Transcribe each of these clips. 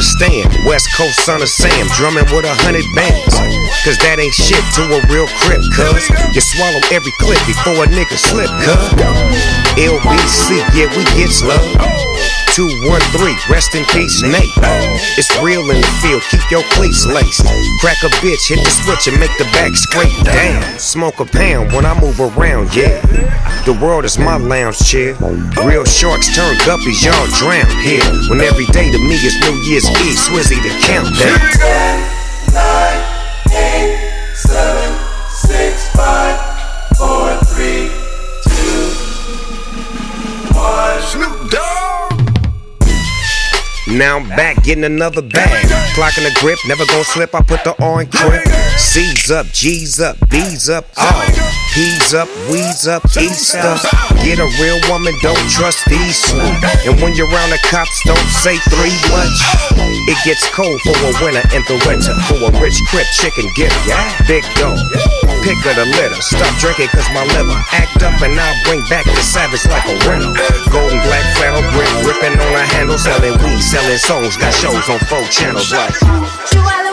Understand, West Coast son of Sam, drumming with a hundred bands. Cause that ain't shit to a real crip, cuz. You swallow every clip before a nigga slip, cuz. LBC, yeah, we get love. 213, rest in peace, Nate. It's real in the field, keep your cleats laced. Crack a bitch, hit the switch and make the back scrape Damn, Smoke a pound when I move around, yeah. The world is my lounge chair. Real sharks turn guppies, y'all drown here. When every day to me is New Year's Eve, Swizzy the countdown. Now I'm back getting another bag. Clocking the grip, never gonna slip. I put the on grip. C's up, G's up, B's up, all. Up, we's up, Easter. Get a real woman, don't trust these And when you're around the cops, don't say three much. It gets cold for a winter in the winter. For a rich crip chicken get Big dog, pick of the litter. Stop drinking cause my liver act up and I'll bring back the savage like a flannel grip, ripping on a handle, selling weed, selling songs. Got shows on four channels like.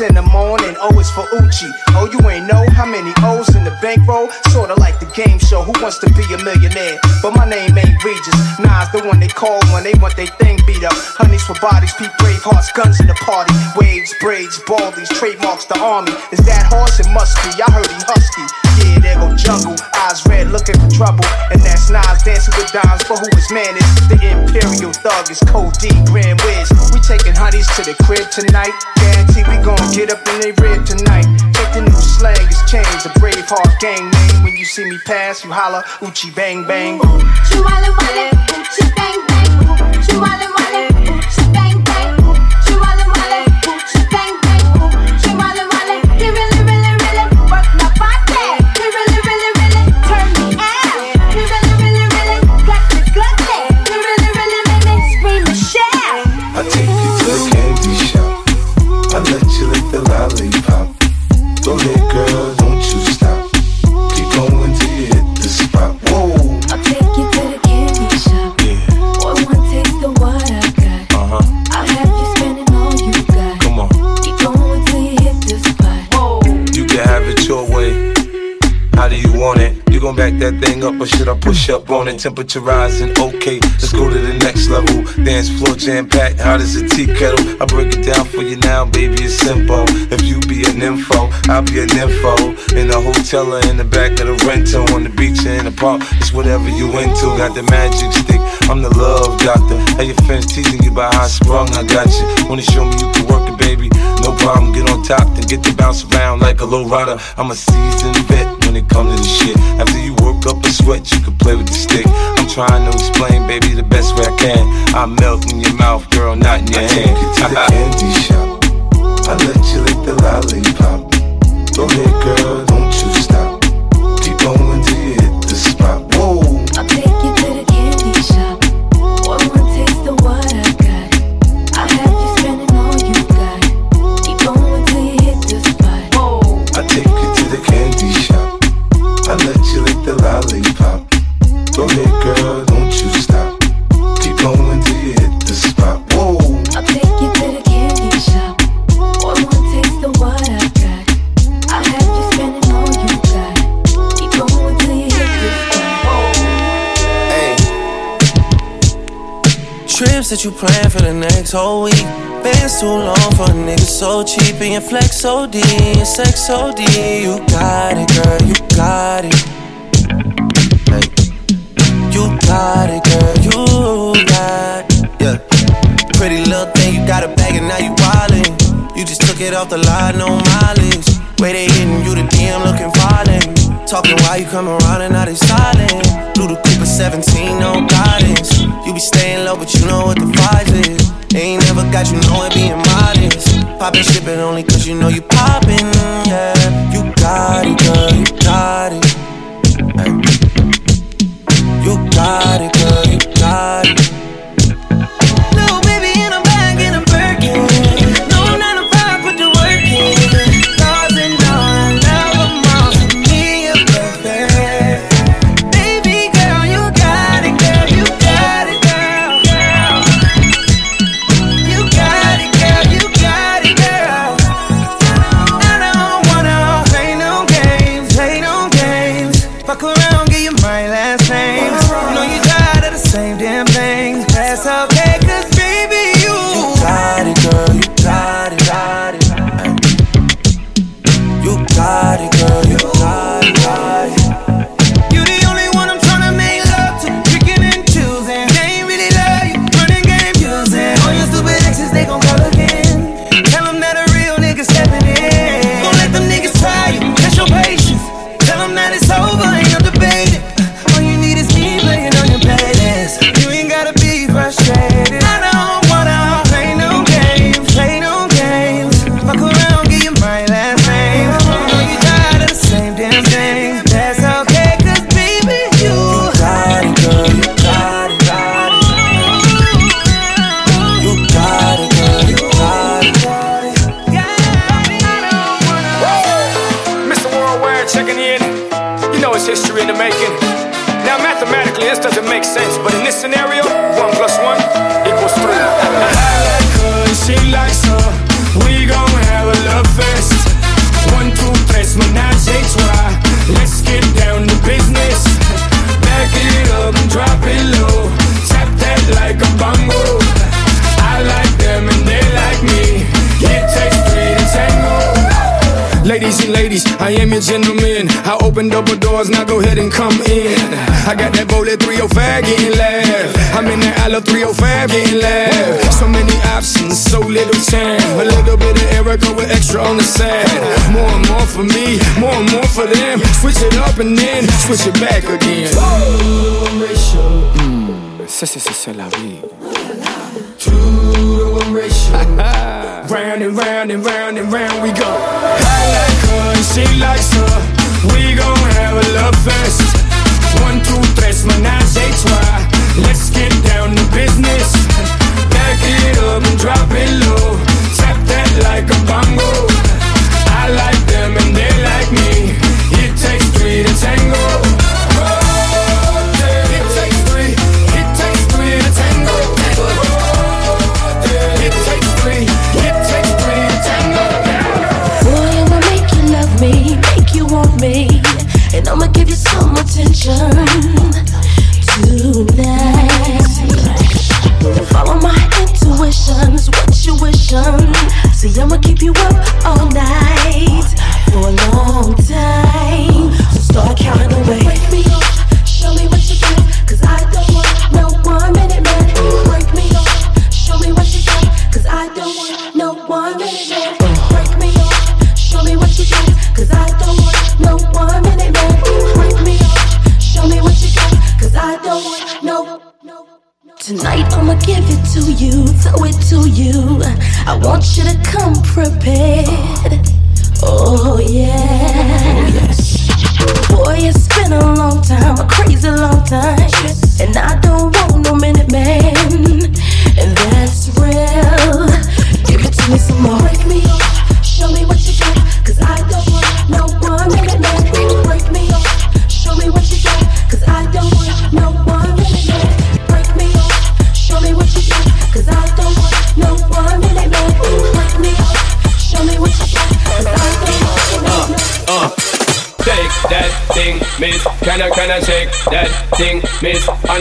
In the morning. Oh, it's for Oochie. Oh, you ain't know how many O's in the bankroll? Sorta like the game show, Who Wants to Be a Millionaire? But my name ain't Regis. Nas the one they call when they want their thing beat up. Honeys for bodies, peep brave hearts, guns in the party. Waves, braids, baldies, trademarks the army. Is that horse? It must be. I heard he husky. Jungle. Eyes red, looking for trouble. And that's Nas dancing with dimes for who his man is. The Imperial Thug is Code D, Grand Wiz. We taking honeys to the crib tonight. Guarantee we gon' get up in they rib tonight. Take the new slang, it's changed. A brave heart gang name. When you see me pass, you holla, Oochie bang bang. Ooh, wale wale, Oochie bang bang. Ooh, wale wale, Oochie up on it? Temperature rising, okay, let's go to the next level. Dance floor jam packed, hot as a tea kettle. I break it down for you now, baby, it's simple. If you be an info, I'll be an info. In a hotel or in the back of the rental, on the beach or in the park, it's whatever you into. Got the magic stick, I'm the love doctor. Have your friends teasing you about how I sprung, I got you. Wanna show me you can work it, baby? No problem, get on top, then get to bounce around like a low rider. I'm a seasoned vet when it comes to the shit. After you work up a sweat, you can play with the stick. I'm trying to explain, baby, the best way I can. I melt in your mouth, girl, not in your I hand. Take you to the candy shop. I let you lick the lollipop. Go ahead, girl, don't you stop. Plan for the next whole week. Bands too long for a nigga so cheap and your flex so and sex so D. You got it, girl, you got it. Hey. You got it, girl, you got it. Yeah. Pretty little thing, you got a bag and now you wildin'. You just took it off the line, no mileage. Way they hitting you, the DM looking violent. Talking while you come around and now they silent. Through the Cooper 17, no guidance. You be staying low, but you know what the vibe is. Ain't never got you know it being modest. Poppin' shipping only cause you know you poppin', yeah. You got it, girl, you got it. Hey. You got it, girl, you got it. I am your gentleman. I opened up doors, now go ahead and come in. I got that bullet 305 getting left. I'm in that Isla 305 getting left. So many options, so little time. A little bit of Erica with extra on the side. More and more for me, more and more for them. Switch it up and then switch it back again. Mm, c'est la vie. Two to one ratio. round and round and round and round we go. And she likes her. We gon' have a love fest. One, two, tres, menage a. Let's get down to business. Back it up and drop it low. Tap that like a bongo. I like them See, I'ma keep you up all night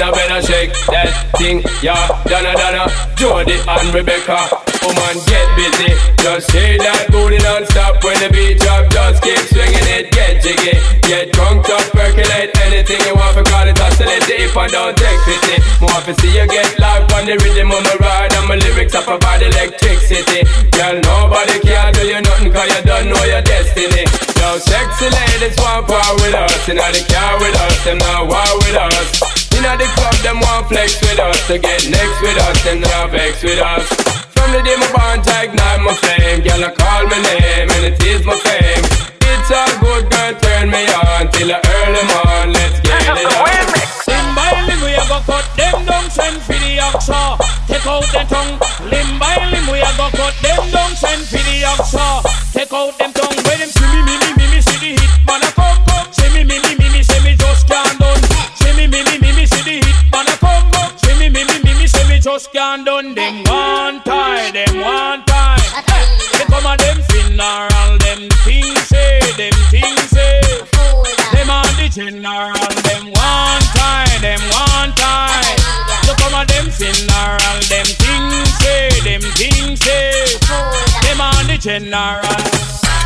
I better shake that thing, yeah. Donna, Donna, Jody and Rebecca. Woman, get busy. Just shake that booty non-stop when the beat drop. Just keep swinging it, get jiggy. Get drunk, up, percolate anything you want for call it oscillate. If I don't take pity, more to see you get live on the rhythm of my ride. And my lyrics up about electricity. Girl, nobody can do you nothing cause you don't know your destiny. Yo, sexy ladies want power with us. Know the car with us, them not war with us. In flex with us, to get next with us, and not vex with us. From the day my bond to ignite my flame, girl, I call my name, and it is my fame. It's all good, girl, turn me on till I early morn. Let's get it on. Limb by we a go cut them down, send for the oxa. Take out the tongue. Limb by limb, we a go cut them down, send for the oxa. Take out them tongue. When them see me, me, me, just can't done. Them one time, them one time. They come a them funeral, them things say, them things say. Them on the general, them one time, them one time. You come a them funeral, them things say, them things say. Them on the general.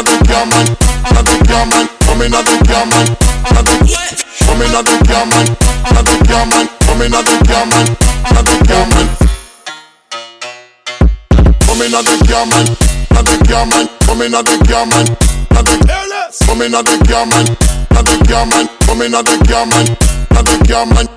Up. Come in a big car man, a big car man. Come in a big car man, a big. Come in a big car man, a big car man. Come in a big car man, a big car man. Come in a big car man, a big car man. Come in a big car man, a big. Come in a big car man, a big car man. Come in a big car man, a big car man.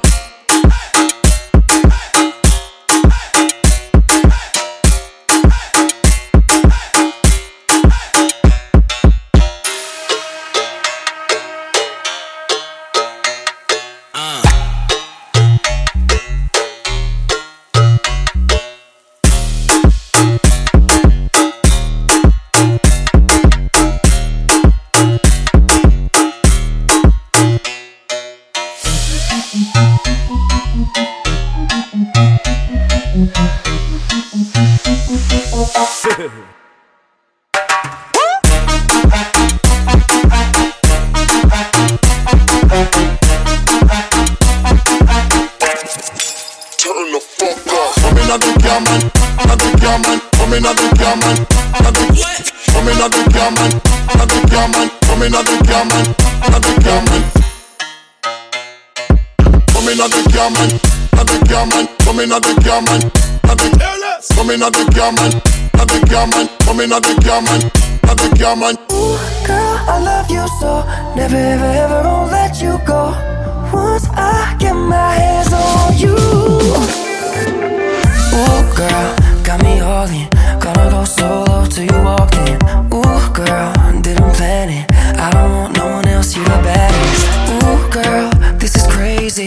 Car man. Come in a big car man, a big. Come in a big car man, a big car man. Come in a big car man, a big car man. Ooh, girl, I love you so. Never, ever, ever gonna let you go. Once I get my hands on you. Ooh, girl, got me all in. Gonna go solo till you walk in. Ooh, girl, didn't plan it. I don't want no one else, you're the baddest. Ooh, girl, this is crazy.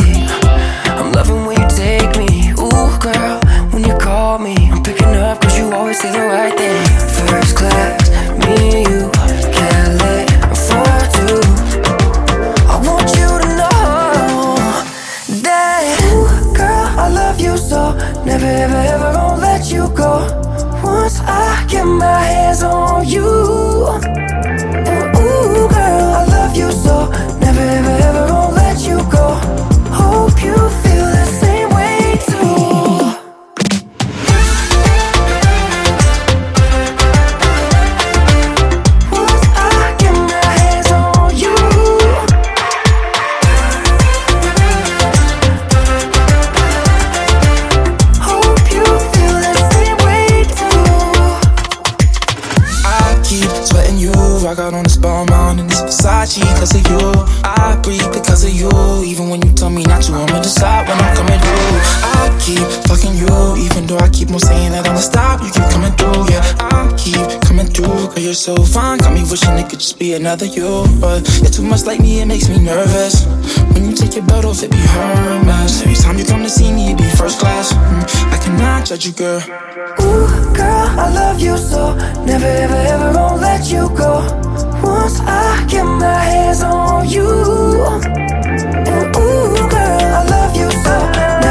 I'm loving when you take me. Ooh, girl, when you call me, I'm picking up cause you always say the right thing. First class, me and you, can't let afford to. I want you to know that, ooh, girl, I love you so. Never, ever, ever gonna let you go. Once I get my hands on you. And ooh, girl, I love you so. Never, ever, ever gonna Rock out on you Hope you feel the spot mountain. It's Versace cause of you. I breathe because of you. Decide when I'm coming through. I keep fucking you. Even though I keep on saying that I'ma stop, you keep coming through. Yeah, I keep coming through. Girl, you're so fine. Got me wishing it could just be another you. But you're too much like me, it makes me nervous. When you take your belt off, it be her mess. Every time you come to see me, it be first class. Mm, I cannot judge you, girl. Ooh, girl, I love you so. Never, ever, ever gonna let you go. Once I get my hands on you.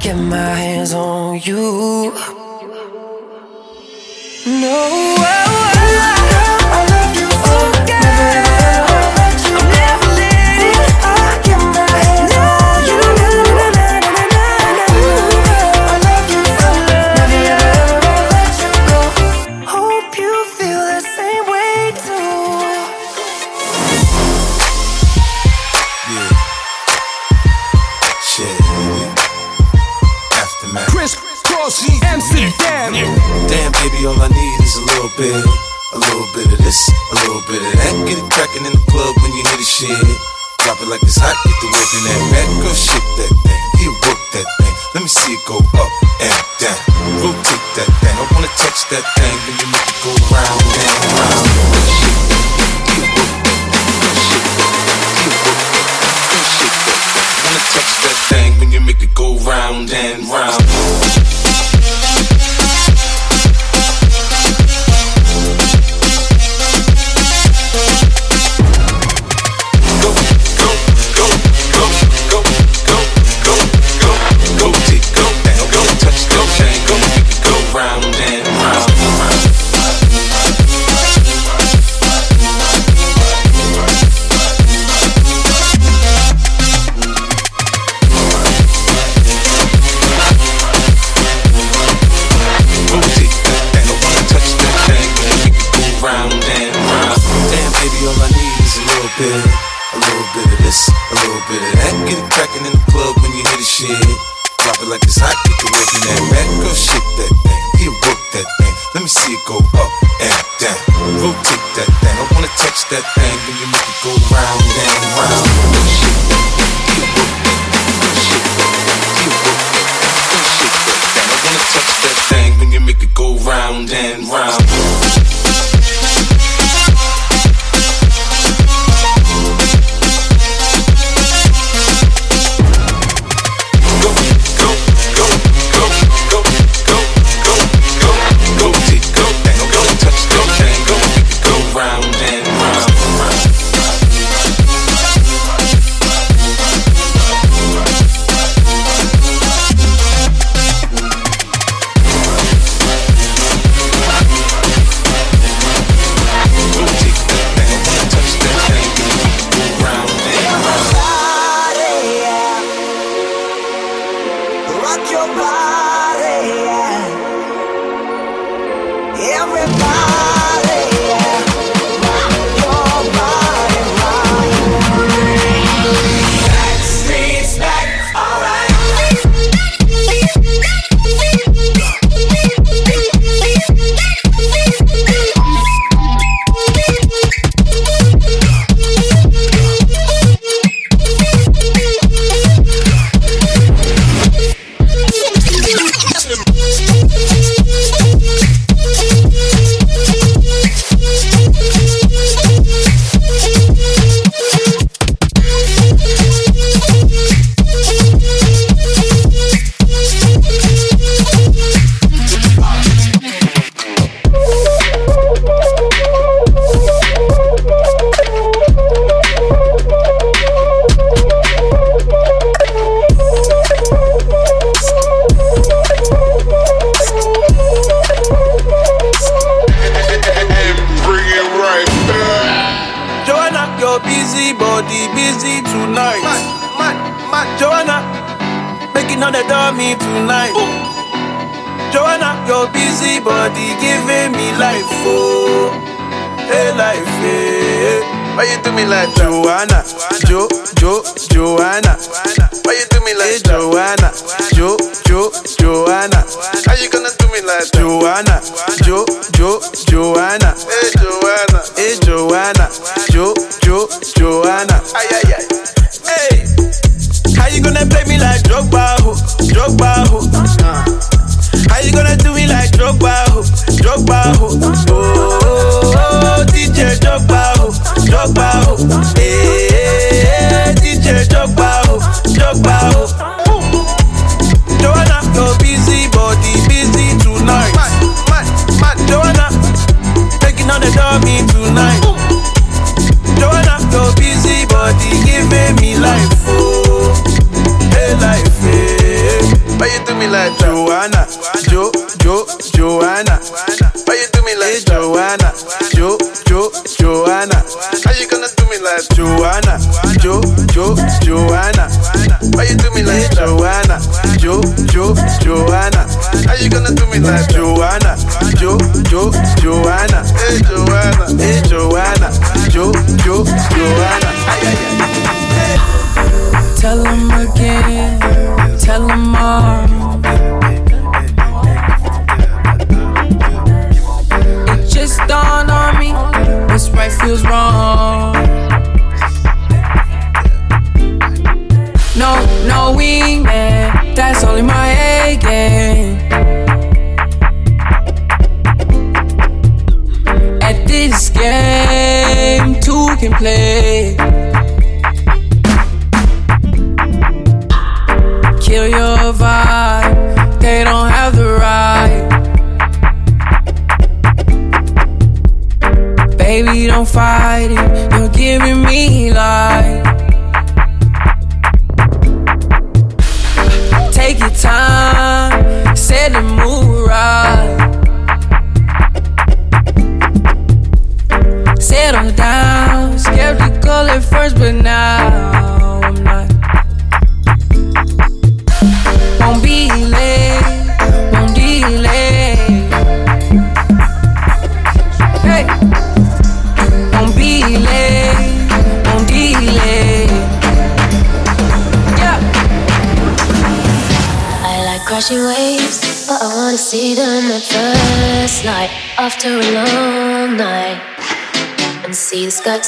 get my hands on you, no. Bit, up and down. Rotate that thing. I wanna touch that thing. Then you make it go round and round. Shake that thing. That thing. That thing. I wanna touch that thing. When you make it go round and round.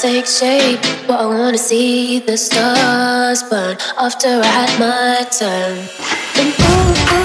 take shape. What I wanna see the stars burn after I had my turn. And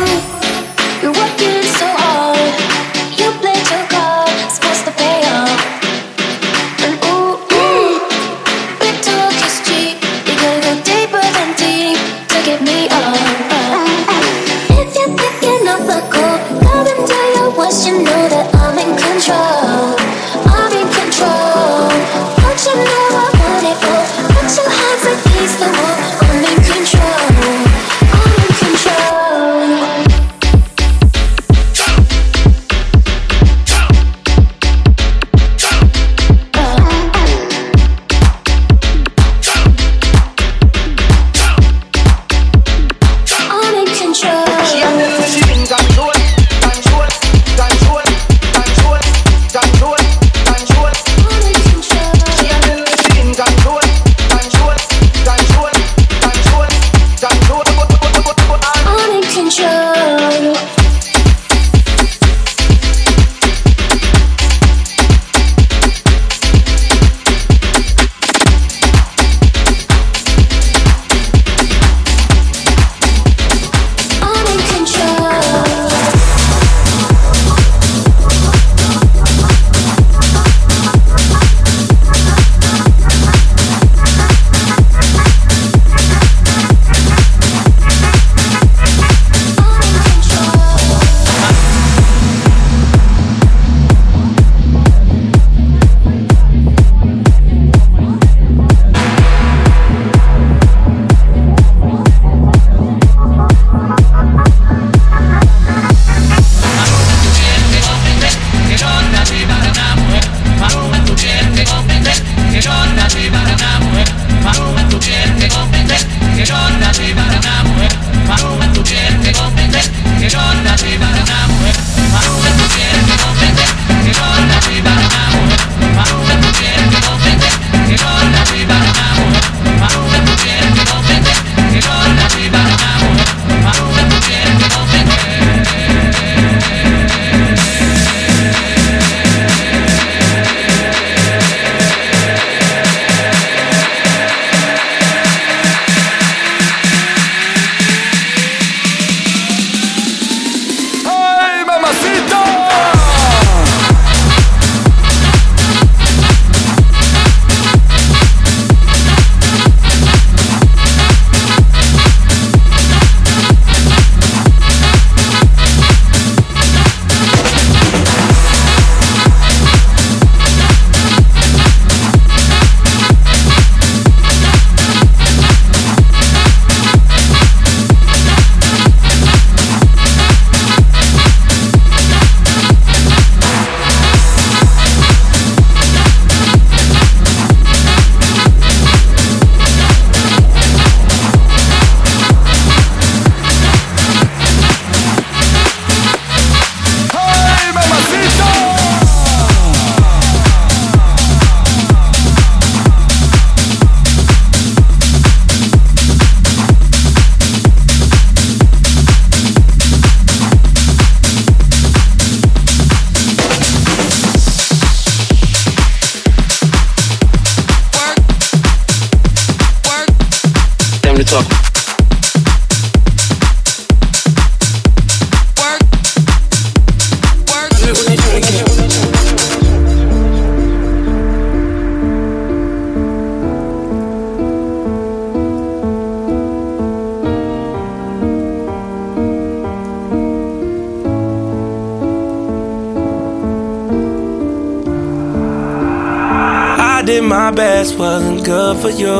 best, wasn't good for you.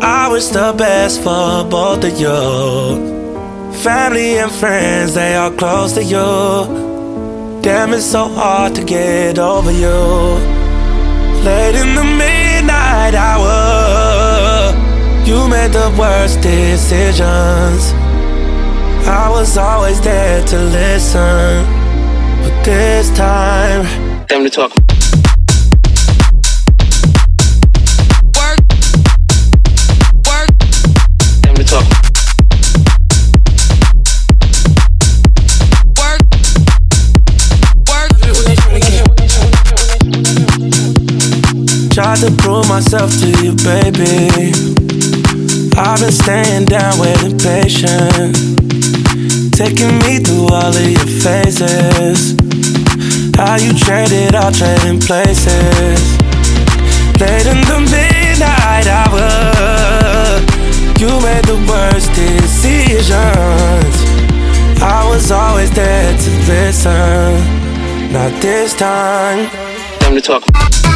I wish the best for both of you. Family and friends, they are close to you. Damn, it's so hard to get over you. Late in the midnight hour, you made the worst decisions. I was always there to listen, but this time, time to talk. Myself to you, baby. I've been staying down, waiting patient. Taking me through all of your phases. How you traded all trading places. Late in the midnight hour, you made the worst decisions. I was always there to listen. Not this time. Time to talk.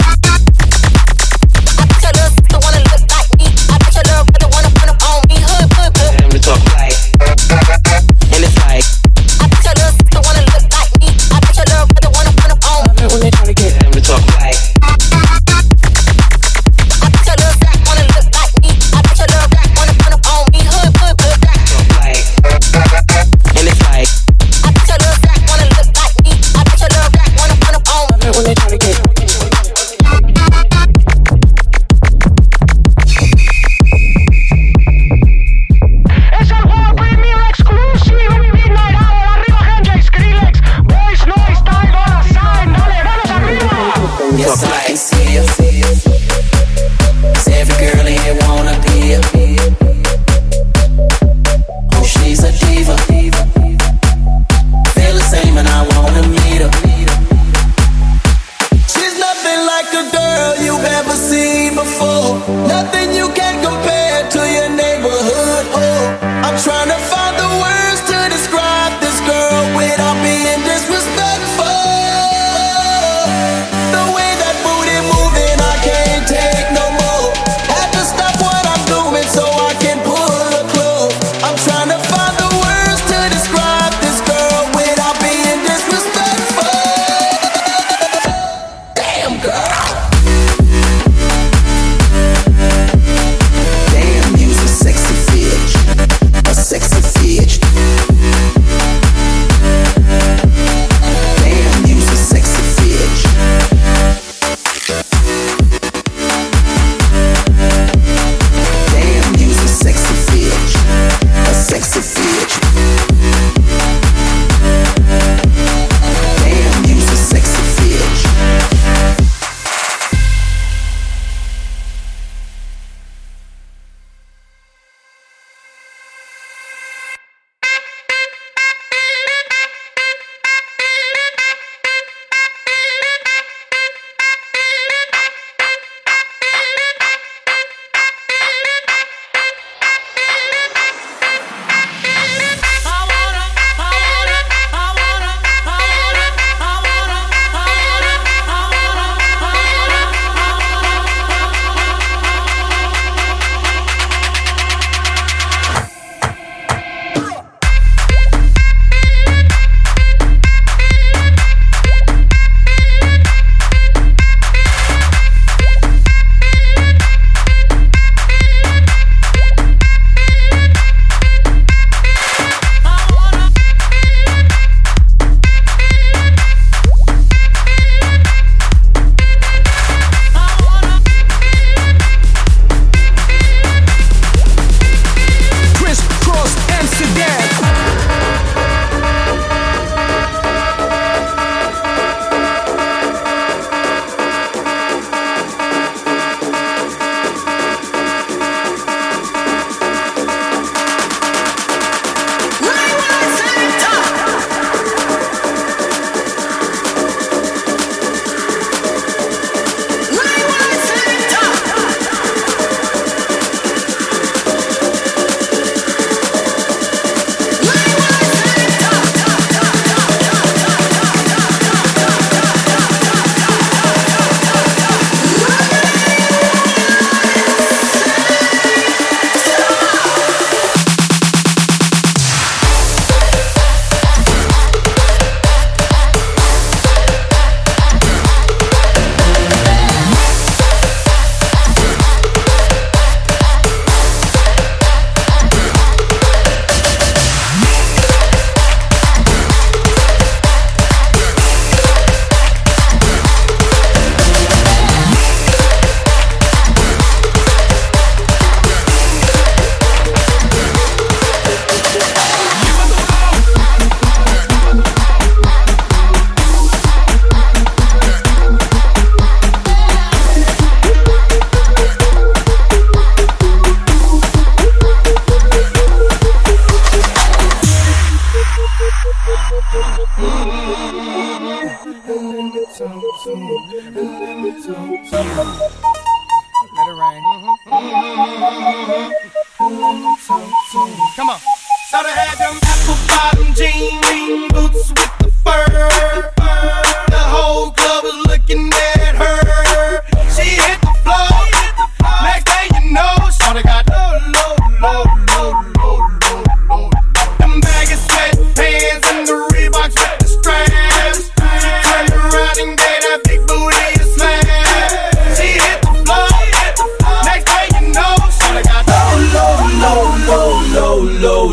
before.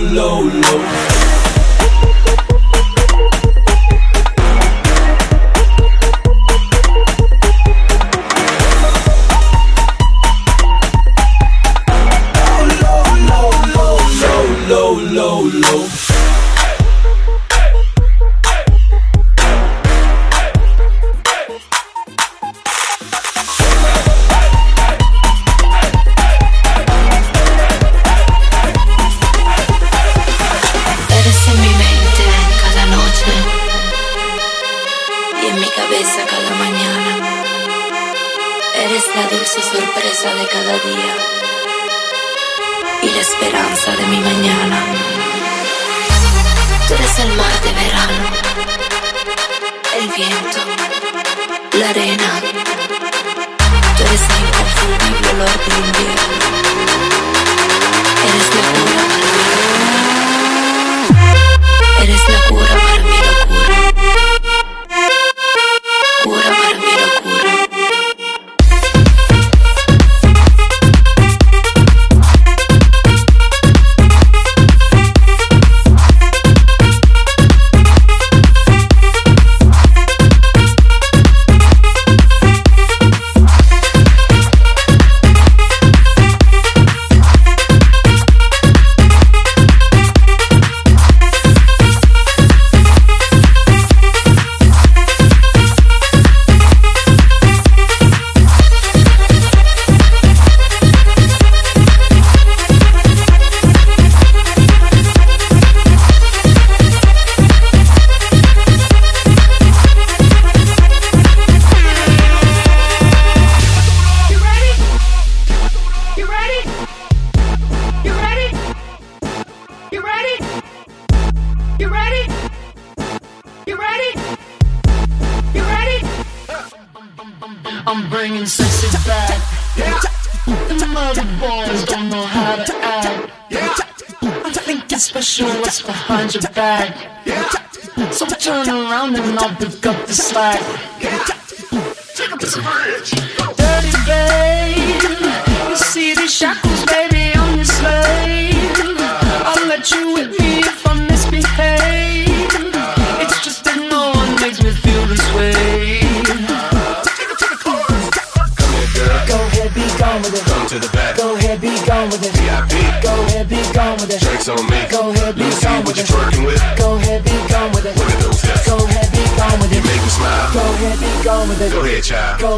Low, low, low,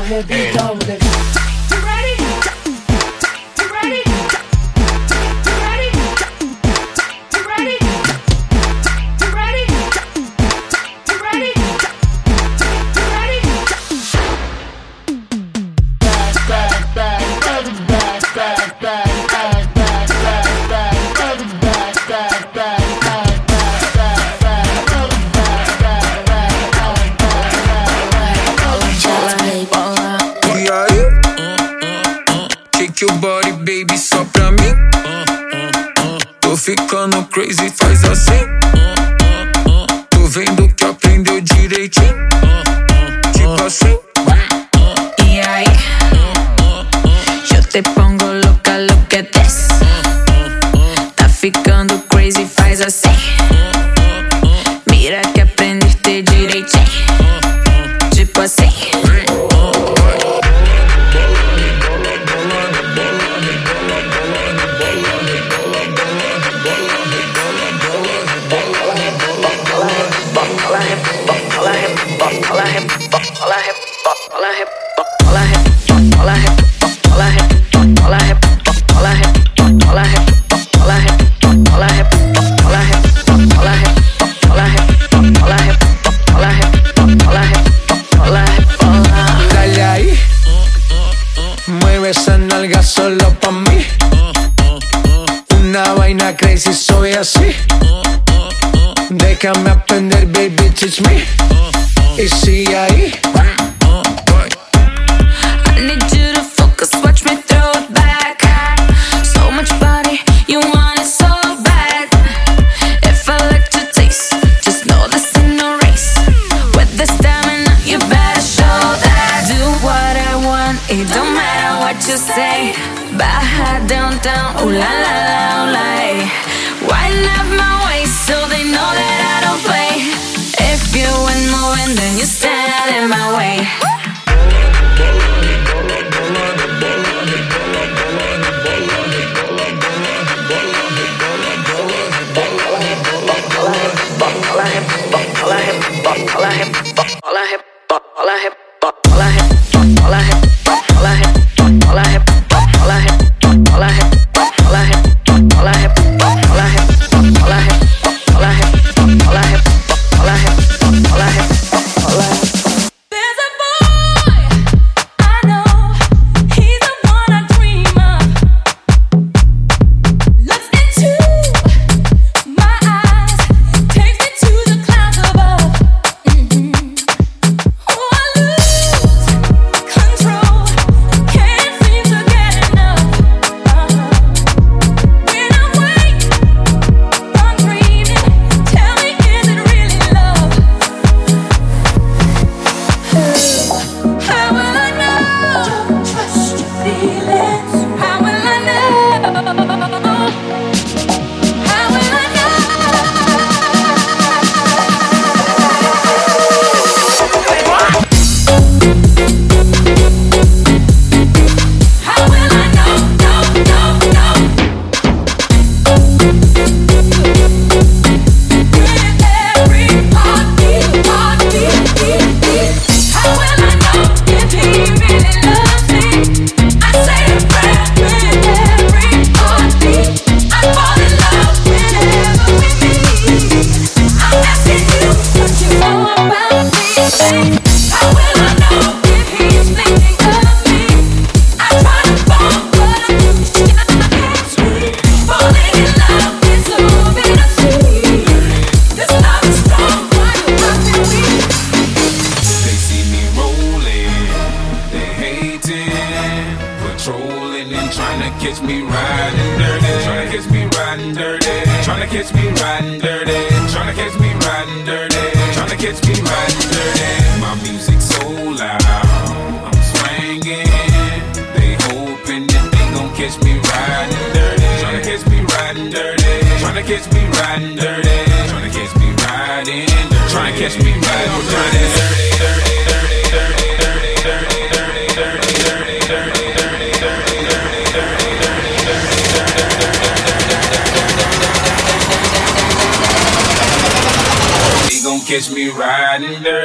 Go be And- gone with it. catch me I need her.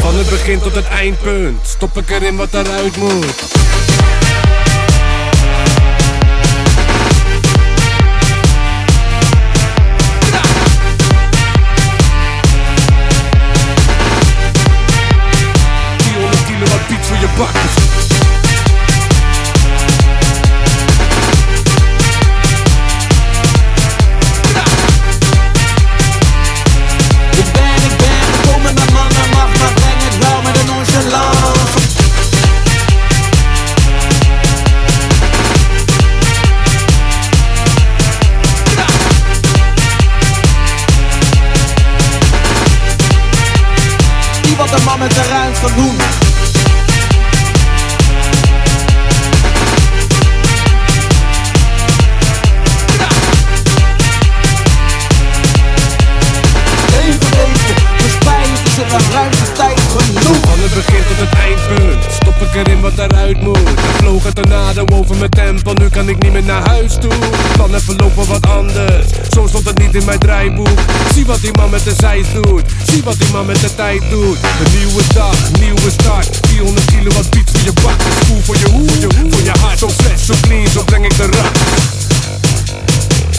Van het begin Tot het eindpunt, stop ik erin wat eruit moet. het terrein van doen. Nou. Even weten, de spijt is er ruimte tijd genoeg. Van het begin tot het eindpunt Stop ik erin wat eruit moet. Vloog tornado over mijn tempo Nu kan ik niet meer naar huis toe. Plannen verlopen wat anders Zo stond het niet in mijn draaiboek. Zie wat die man met de zijs doet Zie wat die man met de tijd doet. Een nieuwe dag, nieuwe start 400 kilowatt beat voor je bak Een voor je hoer, voor je hart Zo fresh, zo clean, zo breng ik de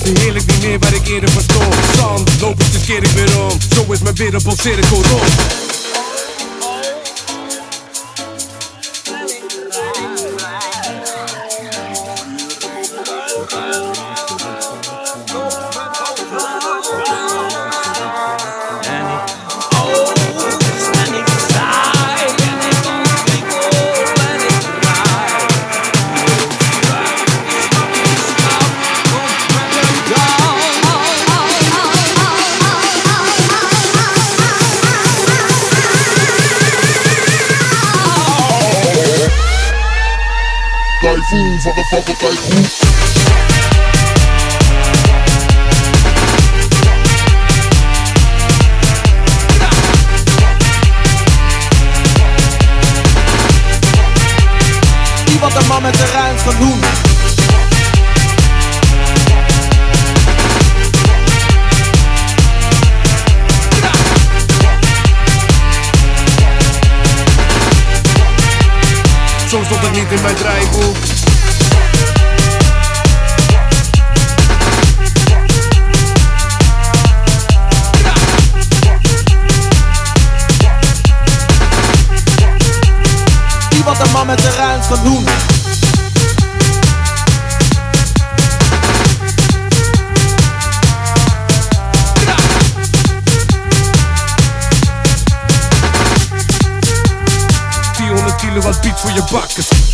Zie heerlijk niet meer waar ik eerder voor stond. Zand, loop ik, dus keer ik weer om. Zo is mijn wereldcirkel rond kijk hoe. Een man met de kan doen. Soms stond het niet in mijn draaiboek Met de ruim van doen 400 kilo wat biet voor je bakken.